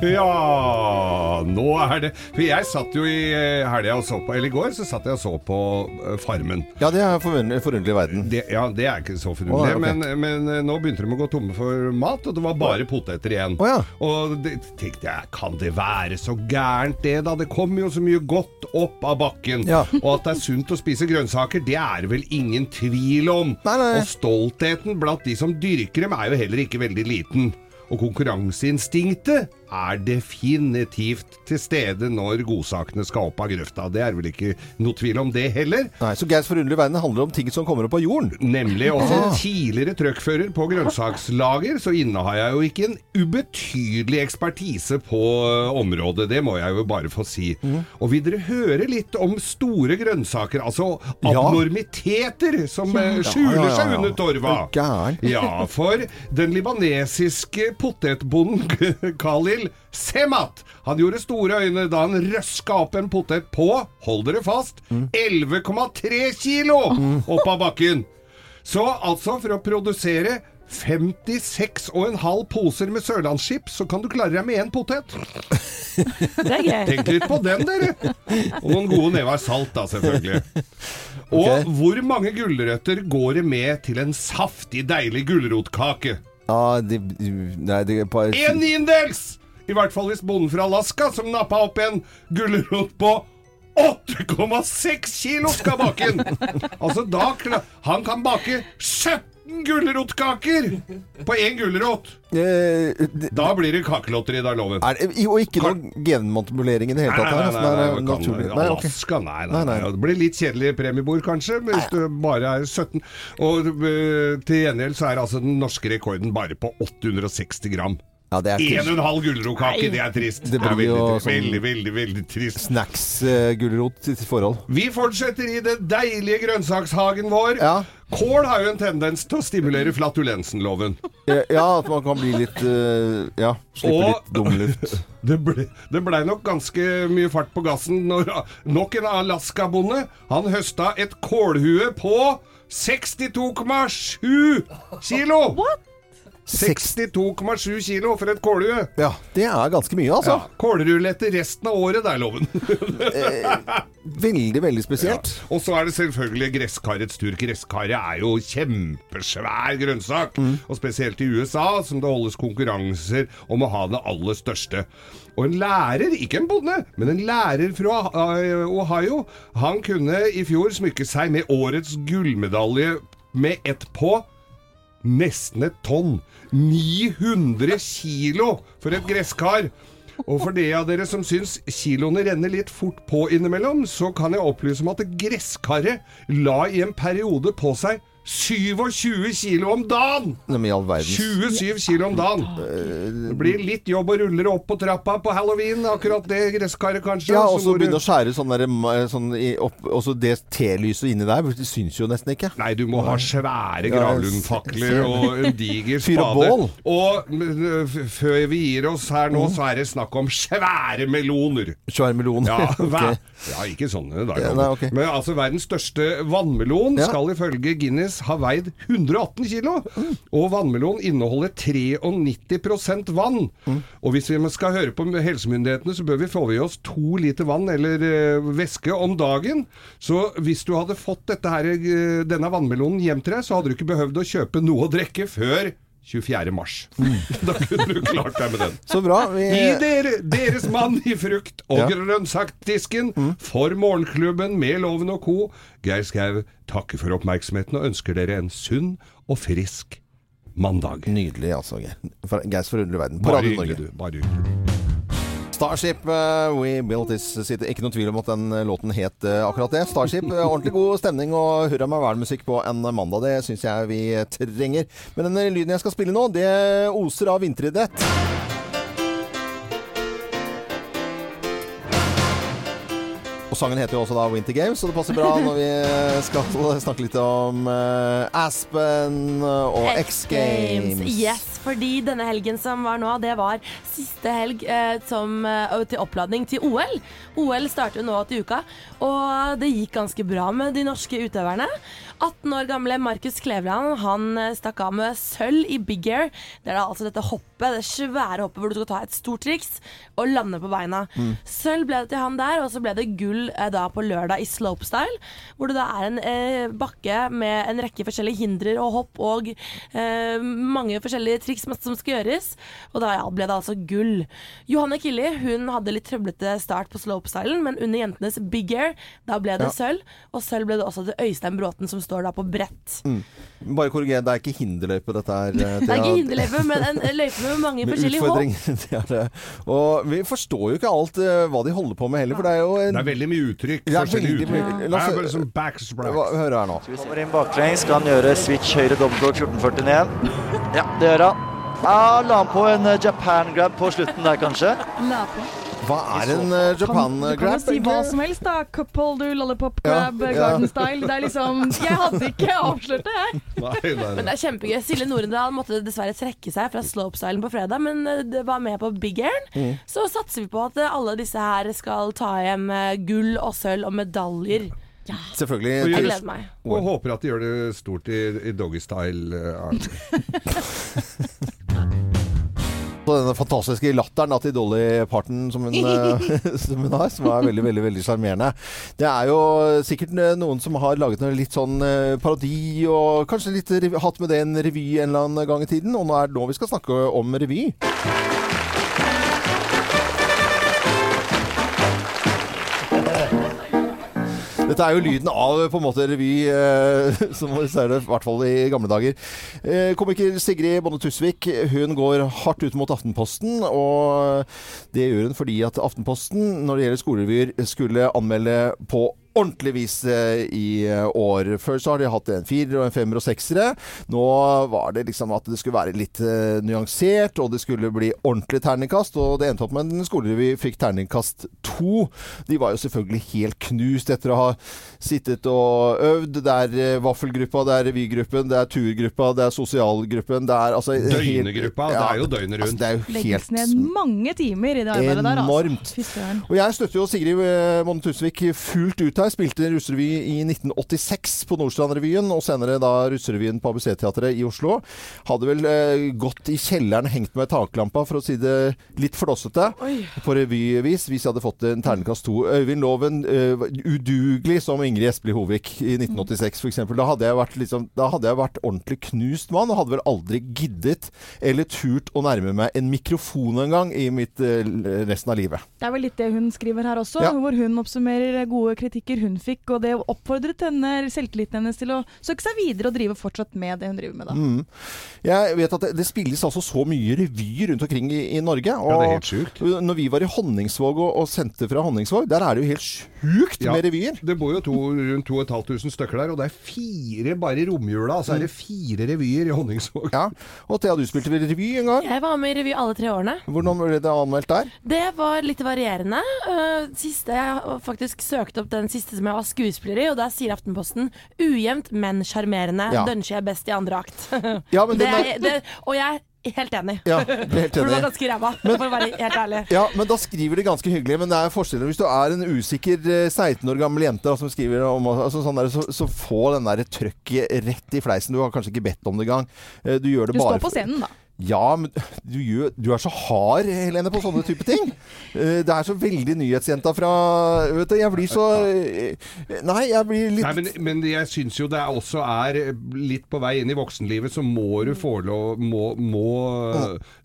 Ja, nå er det For jeg satt jo i eh, helga og så på Eller i går så satt jeg og så på eh, Farmen. Ja, det er forunderlig, forunderlig verden. Det, ja, det er ikke så forunderlig. Oh, okay. men, men eh, nå begynte de å gå tomme for mat, og det var bare poteter igjen. Oh, ja. Og det, tenkte jeg, kan det være så gærent det, da? Det kommer jo så mye godt opp av bakken. Ja. Og at det er sunt å spise grønnsaker, det er vel ingen tvil om. Nei, nei. Og stoltheten blant de som dyrker dem, er jo heller ikke veldig liten. Og konkurranseinstinktet er definitivt til stede når godsakene skal opp av grøfta. Det er vel ikke noe tvil om det heller. Nei, Så Geirs forunderlige verden handler om ting som kommer opp av jorden? Nemlig. Og som Ah. tidligere trøkkfører på grønnsakslager, så innehar jeg jo ikke en ubetydelig ekspertise på området. Det må jeg jo bare få si. Mm. Og vil dere høre litt om store grønnsaker, altså abnormiteter som Ja, skjuler ja, ja, seg under torva? Ja, for den libanesiske potetbonden Khalil Semat Han gjorde store øyne da han røska opp en potet på, hold dere fast, 11,3 kilo opp av bakken. Så altså, for å produsere 56,5 poser med sørlandschips, så kan du klare deg med én potet. Det er gøy. Tenk litt på den, dere. Og noen gode never salt, da, selvfølgelig. Og hvor mange gulrøtter går det med til en saftig, deilig gulrotkake? Ah, de, nei, de, på, En niendedels! I hvert fall hvis bonden fra Alaska, som nappa opp en gulrot på 8,6 kilo skal bake den! Altså, da Han kan bake 17 gulrotkaker på én gulrot! Da blir det kakelotteri, da, loven. Er og ikke noe genmanipulering i det hele tatt? her, Nei, altså, nei, nei, nei, naturlig. Nei. Alaska, nei, nei, Nei, nei. nei. Det blir litt kjedelig premiebord, kanskje, hvis du bare er 17. Og øh, til gjengjeld så er altså den norske rekorden bare på 860 gram. Ja, det er En og en halv gulrotkake, det er trist. Det blir jo veldig, sånn- veldig, veldig, veldig trist. Snacks-gulrot til forhold. Vi fortsetter i den deilige grønnsakshagen vår. Kål har jo en tendens til å stimulere flatulensen-loven. Eh, Ja, at man kan bli litt uh, Ja, slippe Og- litt dum luft. Det ble, nok ganske mye fart på gassen når nok en Alaska-bonde Han høsta et kålhue på 62,7 kilo! What? 62,7 kilo for et kålhue. Ja, det er ganske mye, altså. Ja, Kålruletter resten av året, det er loven. Veldig, veldig spesielt. Ja. Og så er det selvfølgelig gresskarets tur. Gresskaret er jo kjempesvær grønnsak. Mm. Og spesielt i USA, som det holdes konkurranser om å ha det aller største. Og en lærer, ikke en bonde, men en lærer fra eh, Ohio, han kunne i fjor smykke seg med årets gullmedalje med ett på nesten et tonn. 900 kilo for et gresskar. Og for de av dere som syns kiloene renner litt fort på innimellom, så kan jeg opplyse om at gresskaret la i en periode på seg 27 kilo om dagen! Men i all verdens 27 kilo om dagen. Det blir litt jobb å rulle det opp på trappa på halloween, akkurat det gresskaret kanskje. Ja, og så begynne å skjære sånn der, sånn opp, Og så det T-lyset inni der, det syns jo nesten ikke. Nei, du må ha svære gravlundfakler og en diger spade. Og før vi gir oss her nå, så er det snakk om svære meloner. Svære melon. Ja, okay. ja, ikke sånne da. Ja, nei, okay. Men altså, verdens største vannmelon skal ifølge Guinness ha veid 118 kilo. Og vannmelon inneholder 93% vann. Og hvis vi skal høre på helsemyndighetene, så bør vi få i oss to liter vann eller eh, væske om dagen. Så hvis du hadde fått her, eh, denne vannmelonen hjem til deg, så hadde du ikke behøvd å kjøpe noe å drikke før 24. mars. da kunne du klart deg med den. Så bra. Vi, Gi dere, deres mann i frukt- og Ja. grønnsakdisken for Morgenklubben med Loven og co. Geir Skau takker for oppmerksomheten og ønsker dere en sunn og frisk mandag. Nydelig, altså. Geir. Geirs forunderlige verden. På Radio Norge. du. Bare hyggelig. Starship, uh, We Built This City. Ikke noen tvil om at den eh, låten het uh, akkurat det. Starship. ordentlig god stemning og hurra meg vel-musikk på en mandag. Det syns jeg vi trenger. Men den lyden jeg skal spille nå, det oser av vinteridrett. Og sangen heter jo også da Winter Games, så det passer bra når vi skal snakke litt om eh, Aspen og X Games. Yes, fordi denne helgen som var nå, det var siste helg eh, som, eh, til oppladning til OL. OL starter jo nå til uka, og det gikk ganske bra med de norske utøverne. 18 år gamle Markus Kleveland han eh, stakk av med sølv i big air. Det er da altså dette hoppet, det svære hoppet hvor du skal ta et stort triks og lande på beina. Mm. Sølv ble det til han der, og så ble det gull gull eh, da på lørdag i slopestyle. Hvor det da er en eh, bakke med en rekke forskjellige hindrer og hopp og eh, mange forskjellige triks som skal gjøres. Og da ja, ble det altså gull. Johanne Killi hun hadde litt trøblete start på slopestylen, men under jentenes big air, da ble det Ja. sølv. Og sølv ble det også til Øystein Bråten, som står da på brett. Mm. Bare korriger, det er ikke hinderløype dette her. Det er ikke hinderløype, men en løype med mange forskjellige hopp. Det er det. Og vi forstår jo ikke alt hva de holder på med heller, for det er jo en Det er veldig mye uttrykk. Det forskjellige veldig mye- uttrykk. La oss- Det er bare som backstrap. Hva- Hør her nå. Kommer inn baklengs, skal han gjøre switch høyre dobbeltkork 1449. Ja, det gjør han. Ja, la han på en eh, Japan grab på slutten der, kanskje. La på. Hva er en uh, Japan Du kan jo si hva som helst, da. Cup holder, lollipop grab, ja. garden style. Det er liksom Jeg hadde ikke avslørt det, jeg. Men det er kjempegøy. Silje Norendal måtte dessverre trekke seg fra slopestylen på fredag, men eh, det var med på big airen. Mm. Så satser vi på at eh, alle disse her skal ta hjem gull og sølv og medaljer. Selvfølgelig. Og Jeg gleder meg. Og håper at de gjør det stort i, i doggystyle. på denne fantastiske latteren til Dolly Parton som hun, eh, som hun har, som er veldig veldig, veldig sjarmerende. Det er jo sikkert eh, noen som har laget noe litt sånn eh, parodi, og kanskje litt hatt med det en revy en eller annen gang i tiden. Og nå er det nå vi skal snakke om revy. Dette er jo lyden av på en måte revy, eh, som vi ser det i hvert fall i gamle dager. Eh, komiker Sigrid Bonde Tusvik hun går hardt ut mot Aftenposten. Og det gjør hun fordi at Aftenposten, når det gjelder skolerevyer, skulle anmelde på ordentlig vis eh, i eh, år. Før så har de hatt en firer og en femmer og seksere. Nå var det liksom at det skulle være litt eh, nyansert, og det skulle bli ordentlig terningkast. Og det endte opp med en skolerevy fikk terningkast to. De var jo selvfølgelig helt knust etter å ha sittet og øvd. Det er vaffelgruppa, det er revygruppen, det er turgruppa, det er sosialgruppen. Det er altså Døgnegruppa, det er jo døgnet rundt. Altså, det er jo Legges helt ned mange timer i det arbeidet der, altså. Enormt. og jeg støtter jo Sigrid Monne Tusvik fullt ut her. Spilte russerevy i 1986 på Nordstrand-revyen, og senere da russerevyen på ABC-teatret i Oslo. Hadde vel eh, gått i kjelleren, hengt med taklampa, for å si det litt flåsete, på revyvis hvis jeg hadde fått en terningkast to. Øyvind Loven, eh, udugelig som Ingrid Espelid Hovik i 1986 f.eks. Da, hadde jeg vært liksom, da hadde jeg vært ordentlig knust mann, og hadde vel aldri giddet eller turt å nærme meg en mikrofon engang i mitt eh, resten av livet. Det er vel litt det hun skriver her også, Ja. hvor hun oppsummerer gode kritikker hun fikk, og det oppfordret henne, selvtilliten hennes til å søke seg videre og drive fortsatt med det hun driver med da. Mm. Jeg vet at det, det spilles altså så mye revy rundt omkring i, i Norge. Og Ja, det er helt sjukt. Når vi var i Honningsvåg og, og sendte fra Honningsvåg, der er det jo helt sjukt Ja, med revyer. Det bor jo to, rundt 2500 stykker der, og det er fire bare i romjula. Så er det fire revyer i Honningsvåg. Ja, Og Thea, du spilte vel revy en gang? Jeg var med i revy alle tre årene. Hvordan ble det anmeldt der? Det var litt varierende. Uh, siste, jeg faktisk søkte opp den siste som jeg var skuespiller i, og der sier Aftenposten 'ujevnt, men sjarmerende'. Ja. Dønskje er best i andre akt. Ja, men det, den er, det, og jeg helt enig. Ja, helt enig. For du var ganske ræva, for å være helt ærlig. Ja, men da skriver de ganske hyggelig. Men det er forskjellen hvis du er en usikker eh, 16 år gammel jente da, som skriver om altså, sånn der, så, så få den der trøkket rett i fleisen. Du har kanskje ikke bedt om det engang. Eh, Du gjør det Du bare står på scenen, da. Ja, men du, du er så hard, Helene, på sånne type ting. Eh, Det er så veldig nyhetsjenta fra Vet du, jeg blir så eh, Nei, jeg blir litt Nei, men, men jeg syns jo det er også er litt på vei inn i voksenlivet, så må du få lov Må, må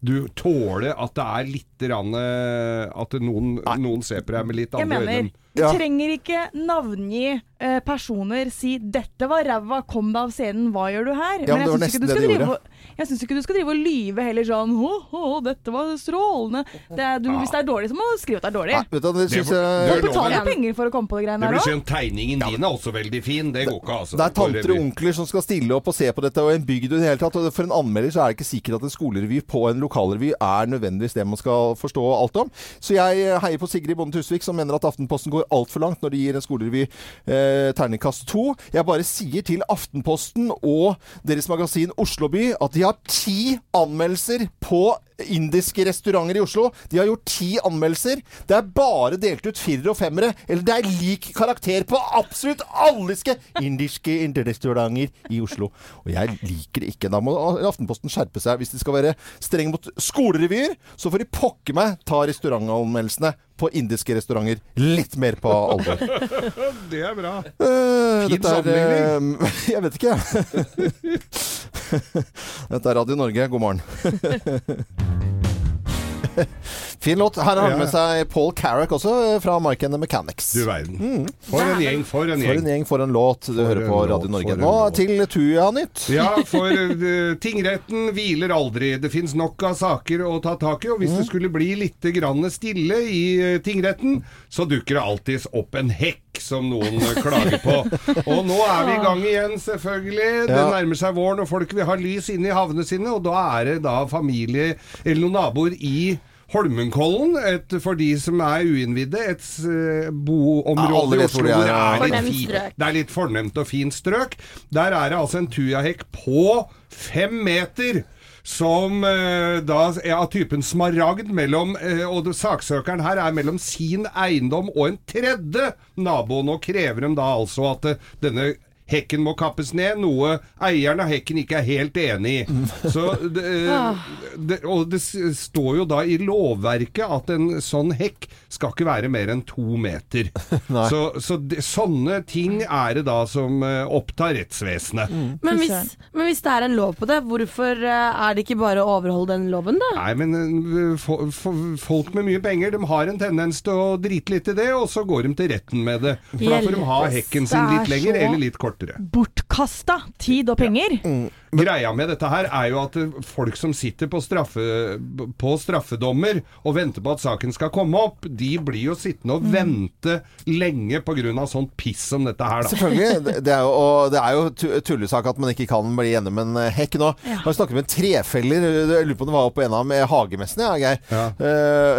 du tåle at det er litt rann, eh, At noen, noen ser på deg med litt andre øyne. Jeg mener, du trenger ikke navngi eh, personer, si 'dette var ræva, kom deg av scenen, hva gjør du her?' Ja, men var jeg syns ikke, du det skal de drive gjorde. jeg syns ikke du skal drive og lyve heller sånn 'Å, å, dette var strålende'. Det er, du, Hvis det er dårlig, så må du skrive at det er dårlig. Vet du, det synes Folk betaler penger for å komme på de greiene blir òg. Tegningen din er også veldig fin. Det går ikke, altså. Det er tanter og onkler som skal stille opp og se på dette, og en bygd i det hele tatt. Og for en anmelder så er det ikke sikkert at en skolerevy på en lokalrevy er nødvendigvis det man skal forstå alt om. Så jeg heier på Sigrid Bonde Tusvik, som mener at Aftenposten går altfor langt når de gir en skolerevy eh, terningkast to. Jeg bare sier til Aftenposten og deres magasin Osloby at de har ti anmeldelser på indiske restauranter i Oslo. De har gjort ti anmeldelser. Det er bare delt ut firere og femmere. Eller det er lik karakter på absolutt alle indiske, restauranter i Oslo. Og jeg liker det ikke. Da må Aftenposten skjerpe seg. Hvis de skal være strenge mot skolerevyer, så får de pokker meg ta restaurantanmeldelsene på indiske restauranter litt mer på alvor. Det er bra. Uh, Fin sammenligning. Uh, jeg vet ikke, jeg. Dette er Radio Norge. God morgen. Fin låt. Her har han med seg Paul Carrack også, eh, fra Mike and the Mechanics. Du verden. Mm. For en gjeng, for en gjeng. For en gjeng, for en låt. Du hører på Radio Norge. Nå til Tuja-nytt. Ja, for eh, tingretten hviler aldri. Det fins nok av saker å ta tak i. Og hvis det skulle bli litt stille i eh, tingretten, så dukker det alltids opp en hekk som noen klager på. Og nå er vi i gang igjen, selvfølgelig. Det nærmer seg våren, og folk vil ha lys inne i havnene sine. Og da er det da familie eller noen naboer i Holmenkollen, et, for de som er uinnvidde, et eh, boområde i Oslo hvor det er, er litt Fornemt Det er litt fornemt og fint strøk. Der er det altså en tujahekk på fem meter. Som eh, da er av typen smaragd mellom eh, Og saksøkeren her er mellom sin eiendom og en tredje nabo. Nå krever de da altså at eh, denne hekken må kappes ned, noe eieren av hekken ikke er helt enig i. Så det, eh, det, og det står jo da i lovverket at en sånn hekk skal ikke være mer enn to meter. Så, så det, sånne ting er det da som eh, opptar rettsvesenet. Men hvis, men hvis det er en lov på det, hvorfor eh, er det ikke bare å overholde den loven, da? Nei, men for, fo- fo- folk med mye penger De har en tendens til å drite litt i det, og så går de til retten med det. For da får de ha hekken sin litt lenger, eller litt kortere. Bortkasta tid og penger. Greia med dette her er jo at eh, folk som sitter på, straffe, på straffedommer og venter på at saken skal komme opp, de blir jo sittende og vente lenge pga. sånt piss som dette her, da. Selvfølgelig. Det- er jo, og det er jo tu- tullesak at man ikke kan bli gjennom en eh, hekk nå. Ja. Man snakket med trefeller. Jeg lurer på om det var på en av med hagemessen, ja, Geir. Ja.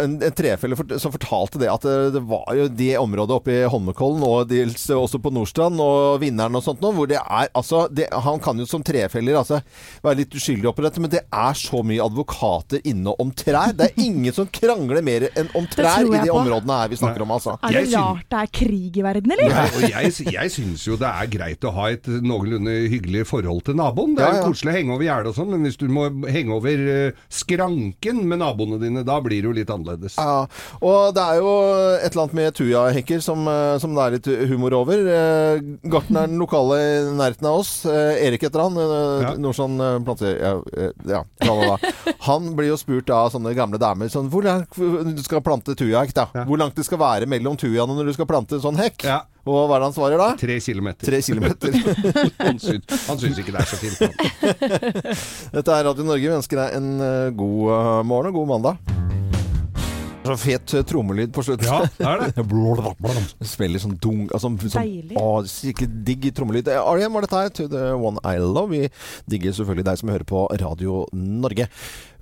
en, en trefeller som fortalte det at det, det var jo det området oppe i Holmenkollen, og dels også på Nordstrand og Vinneren og sånt nå, hvor det er altså det, Han kan jo som trefeller altså være litt uskyldig oppi dette, men det er så mye advokater inne om trær. Det er ingen som krangler mer enn om trær i de på. områdene her vi snakker om, altså. Er det rart det er krig i verden, eller? Ja, og jeg, jeg syns jo det er greit å ha et noenlunde hyggelig forhold til naboen. Det er Ja, ja. koselig å henge over gjerdet og sånn, men hvis du må henge over eh, skranken med naboene dine, da blir det jo litt annerledes. Ja, og det er jo et eller annet med tujahekker som, eh, som det er litt humor over. Eh, Gartneren lokale i nærheten av oss, Erik heter han, Ja. Nordsjøen eh, planter... Ja, eh. Han blir jo spurt av sånne gamle damer sånn, hvor langt du skal plante tujahekk, da? Ja. Hvor langt det skal være mellom tujaene når du skal plante en sånn hekk? Ja. Og hva er det han svarer da? Tre kilometer. Tre kilometer. Han syns, han syns ikke det er så fint. Han. Dette er Radio Norge. Vi ønsker deg en eh, god morgen og god mandag. Så fet eh, trommelyd på slutten. Ja, det er det. Spiller sånn dung altså, sånn, Å, skikkelig digg trommelyd. Ariam var dette her, To The One I Love. Vi digger selvfølgelig deg som hører på Radio Norge.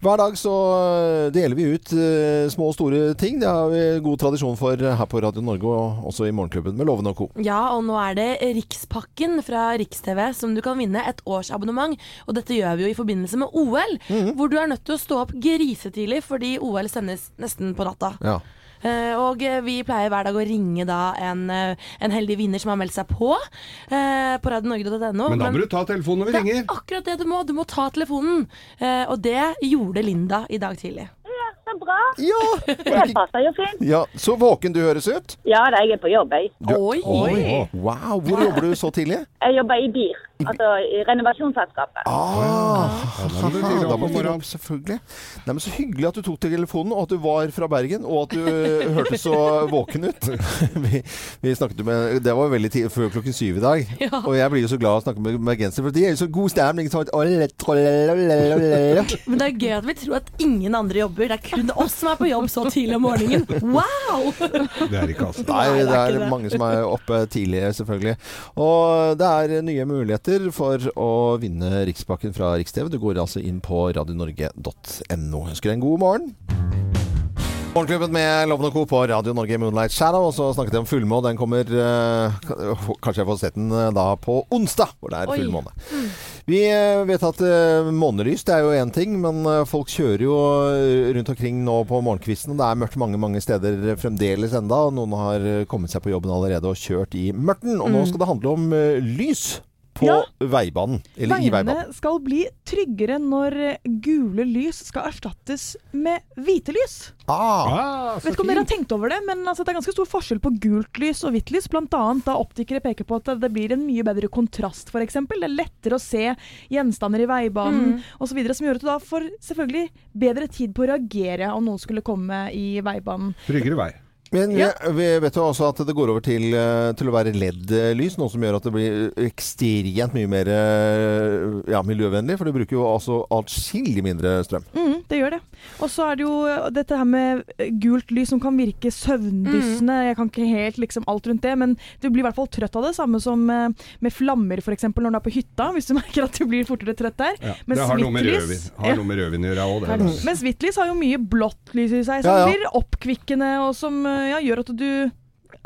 Hver dag så eh, deler vi ut eh, små og store ting. Det har vi god tradisjon for her på Radio Norge, og også i Morgenklubben med Loven og Co. Ja, og nå er det Rikspakken fra Riks-TV som du kan vinne et årsabonnement. Og dette gjør vi jo i forbindelse med OL, hvor du er nødt til å stå opp grisetidlig fordi OL sendes nesten på natta. Ja. Eh, og vi pleier hver dag å ringe da en, eh, en heldig vinner som har meldt seg på eh, på radionorge.no. Men da må du ta telefonen når vi det er akkurat det du må. Du må ta telefonen. Eh, og det gjorde Linda i dag tidlig. Ja, så bra. Ja, Det passer jo fint. ja, så våken du høres ut. Ja da, jeg er på jobb, jeg. Oi! Wow, hvor jobber du så tidlig? Jeg jobber i BIR, altså i renovasjonsselskapet. Ah, da må du da må du opp, selvfølgelig. Nei, men Så hyggelig at du tok telefonen, og at du var fra Bergen, og at du eh, hørtes så våken ut. vi, vi snakket med Det var veldig tidlig, før klokken syv i dag. Ja. Og jeg blir jo så glad av å snakke med bergensere, for de er jo så god stemning. Sånn, Men det er gøy at vi tror at ingen andre jobber. Det er kun oss som er på jobb så tidlig om morgenen. Wow! Det er ikke altså. Nei, det det det er er det. mange som er oppe tidlig, selvfølgelig. Og det er nye muligheter for å vinne Rikspakken fra Rikstv. Du går altså inn på radionorge.no. Ønsker deg en god morgen. Morgenklubben med Loven og Co. på Radio Norge Moonlight Shadow. Og så snakket jeg om fullmåne. Den kommer eh, Kanskje jeg får sett den eh, da på onsdag, hvor det er fullmåne. Vi eh, vet at eh, månelys det er jo én ting, men folk kjører jo rundt omkring nå på morgenkvisten. Det er mørkt mange mange steder fremdeles enda. og Noen har kommet seg på jobben allerede og kjørt i mørten. Og nå Mm. skal det handle om eh, lys på Ja. veibanen. Eller i veibanen. Veiene skal bli tryggere når gule lys skal erstattes med hvite lys. Ah, Vet ikke om dere har tenkt over det, men altså, det er ganske stor forskjell på gult lys og hvitt lys. Blant annet da optikere peker på at det blir en mye bedre kontrast, f.eks. Det er lettere å se gjenstander i veibanen Mm. osv. Som gjør at du da får selvfølgelig bedre tid på å reagere om noen skulle komme i veibanen. Tryggere vei. Men Ja. vi vet jo også at det går over til, eh, til å være LED-lys, noe som gjør at det blir ekstremt mye mer eh, ja, miljøvennlig. For det bruker jo altså atskillig mindre strøm. Mm, det gjør det. Og så er det jo eh, dette her med eh, gult lys som kan virke søvndyssende. Jeg kan ikke helt liksom alt rundt det, men du blir i hvert fall trøtt av det. Samme som eh, med flammer f.eks. når du er på hytta, hvis du merker at du blir fortere trøtt der. Ja, Men det har noe med rødvin, har Ja. noe med rødvin å gjøre òg, det. Mens hvitt lys har jo mye blått lys i seg, som Ja, ja. blir oppkvikkende, og som ja, gjør at du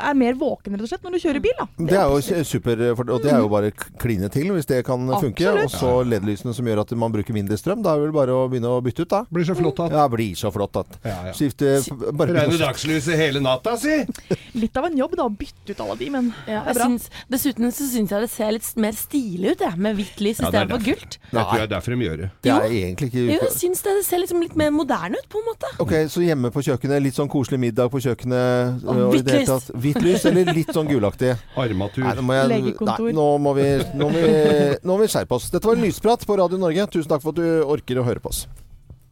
er mer våken rett og slett når du kjører bil. Da. Det er jo super, og det er jo bare kline til hvis det kan funke. Absolutt. Og så LED-lysene som gjør at man bruker mindre strøm. Da er det vel bare å begynne å bytte ut, da. Blir så flott at Ja, blir så flott at Ja, ja. Skifte bare dagslyset hele natta, si! Litt av en jobb da, å bytte ut alle de, men Ja, det er bra. syns, dessuten så syns jeg det ser litt mer stilig ut, jeg, med hvitt lys Ja, istedenfor derfor. gult. Det er derfor de gjør det. Det er egentlig Jo, ikke jeg syns det, det ser liksom litt mer moderne ut, på en måte. Ok, så hjemme på kjøkkenet, litt sånn koselig middag på kjøkkenet. Og hvitt lys. Hvitt lys, eller litt sånn gulaktig? Armatur. Nei, nå må, jeg, nei, Legekontor. nå må vi, nå må vi, nå må vi skjerpe oss. Dette var Lysprat på Radio Norge. Tusen takk for at du orker å høre på oss.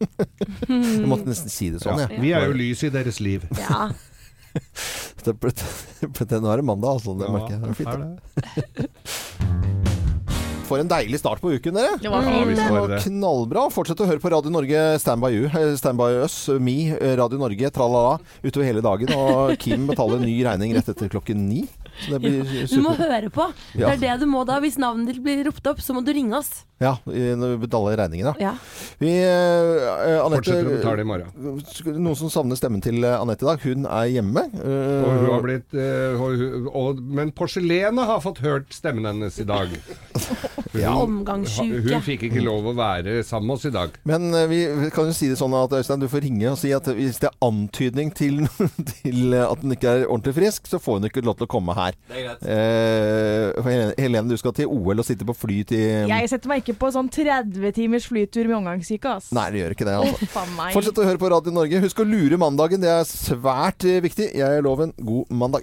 Jeg måtte nesten si det sånn, Ja, ja. vi er jo lys i deres liv. Ja. Nå er det mandag, altså. Det Ja, merker jeg. Det er fint. er det. For en deilig start på uken, dere. Det var Ja, fint. Det var knallbra. Fortsett å høre på Radio Norge, Stand by you, eh, Stand by us, me, eh, Radio Norge, tralala, utover hele dagen. Og Kim betaler ny regning rett etter klokken ni. Så det blir Du må høre på. Det er det du må da. Hvis navnet ditt blir ropt opp, så må du ringe oss. Ja, når vi betaler regningen, da. Ja. Vi, uh, Anette, Fortsetter å betale i morgen. Noen som savner stemmen til eh, Anette i dag. Hun er hjemme. Uh, Og hun har blitt, uh, og, og, men porselenet har fått hørt stemmen hennes i dag. Hun, Omgangssjuke. hun fikk ikke lov å være sammen med oss i dag. Men vi vi kan jo si det sånn at Øystein, du får ringe og si at hvis det er antydning til, til at hun ikke er ordentlig frisk, så får hun ikke lov til å komme her. Det er greit. Eh, Helene- du skal til OL og sitte på fly til Jeg setter meg ikke på sånn 30 timers flytur med omgangssyke, ass. Nei, det gjør ikke det. altså. Fortsett å høre på Radio Norge. Husk å lure mandagen. Det er svært viktig. Jeg er loven. God mandag.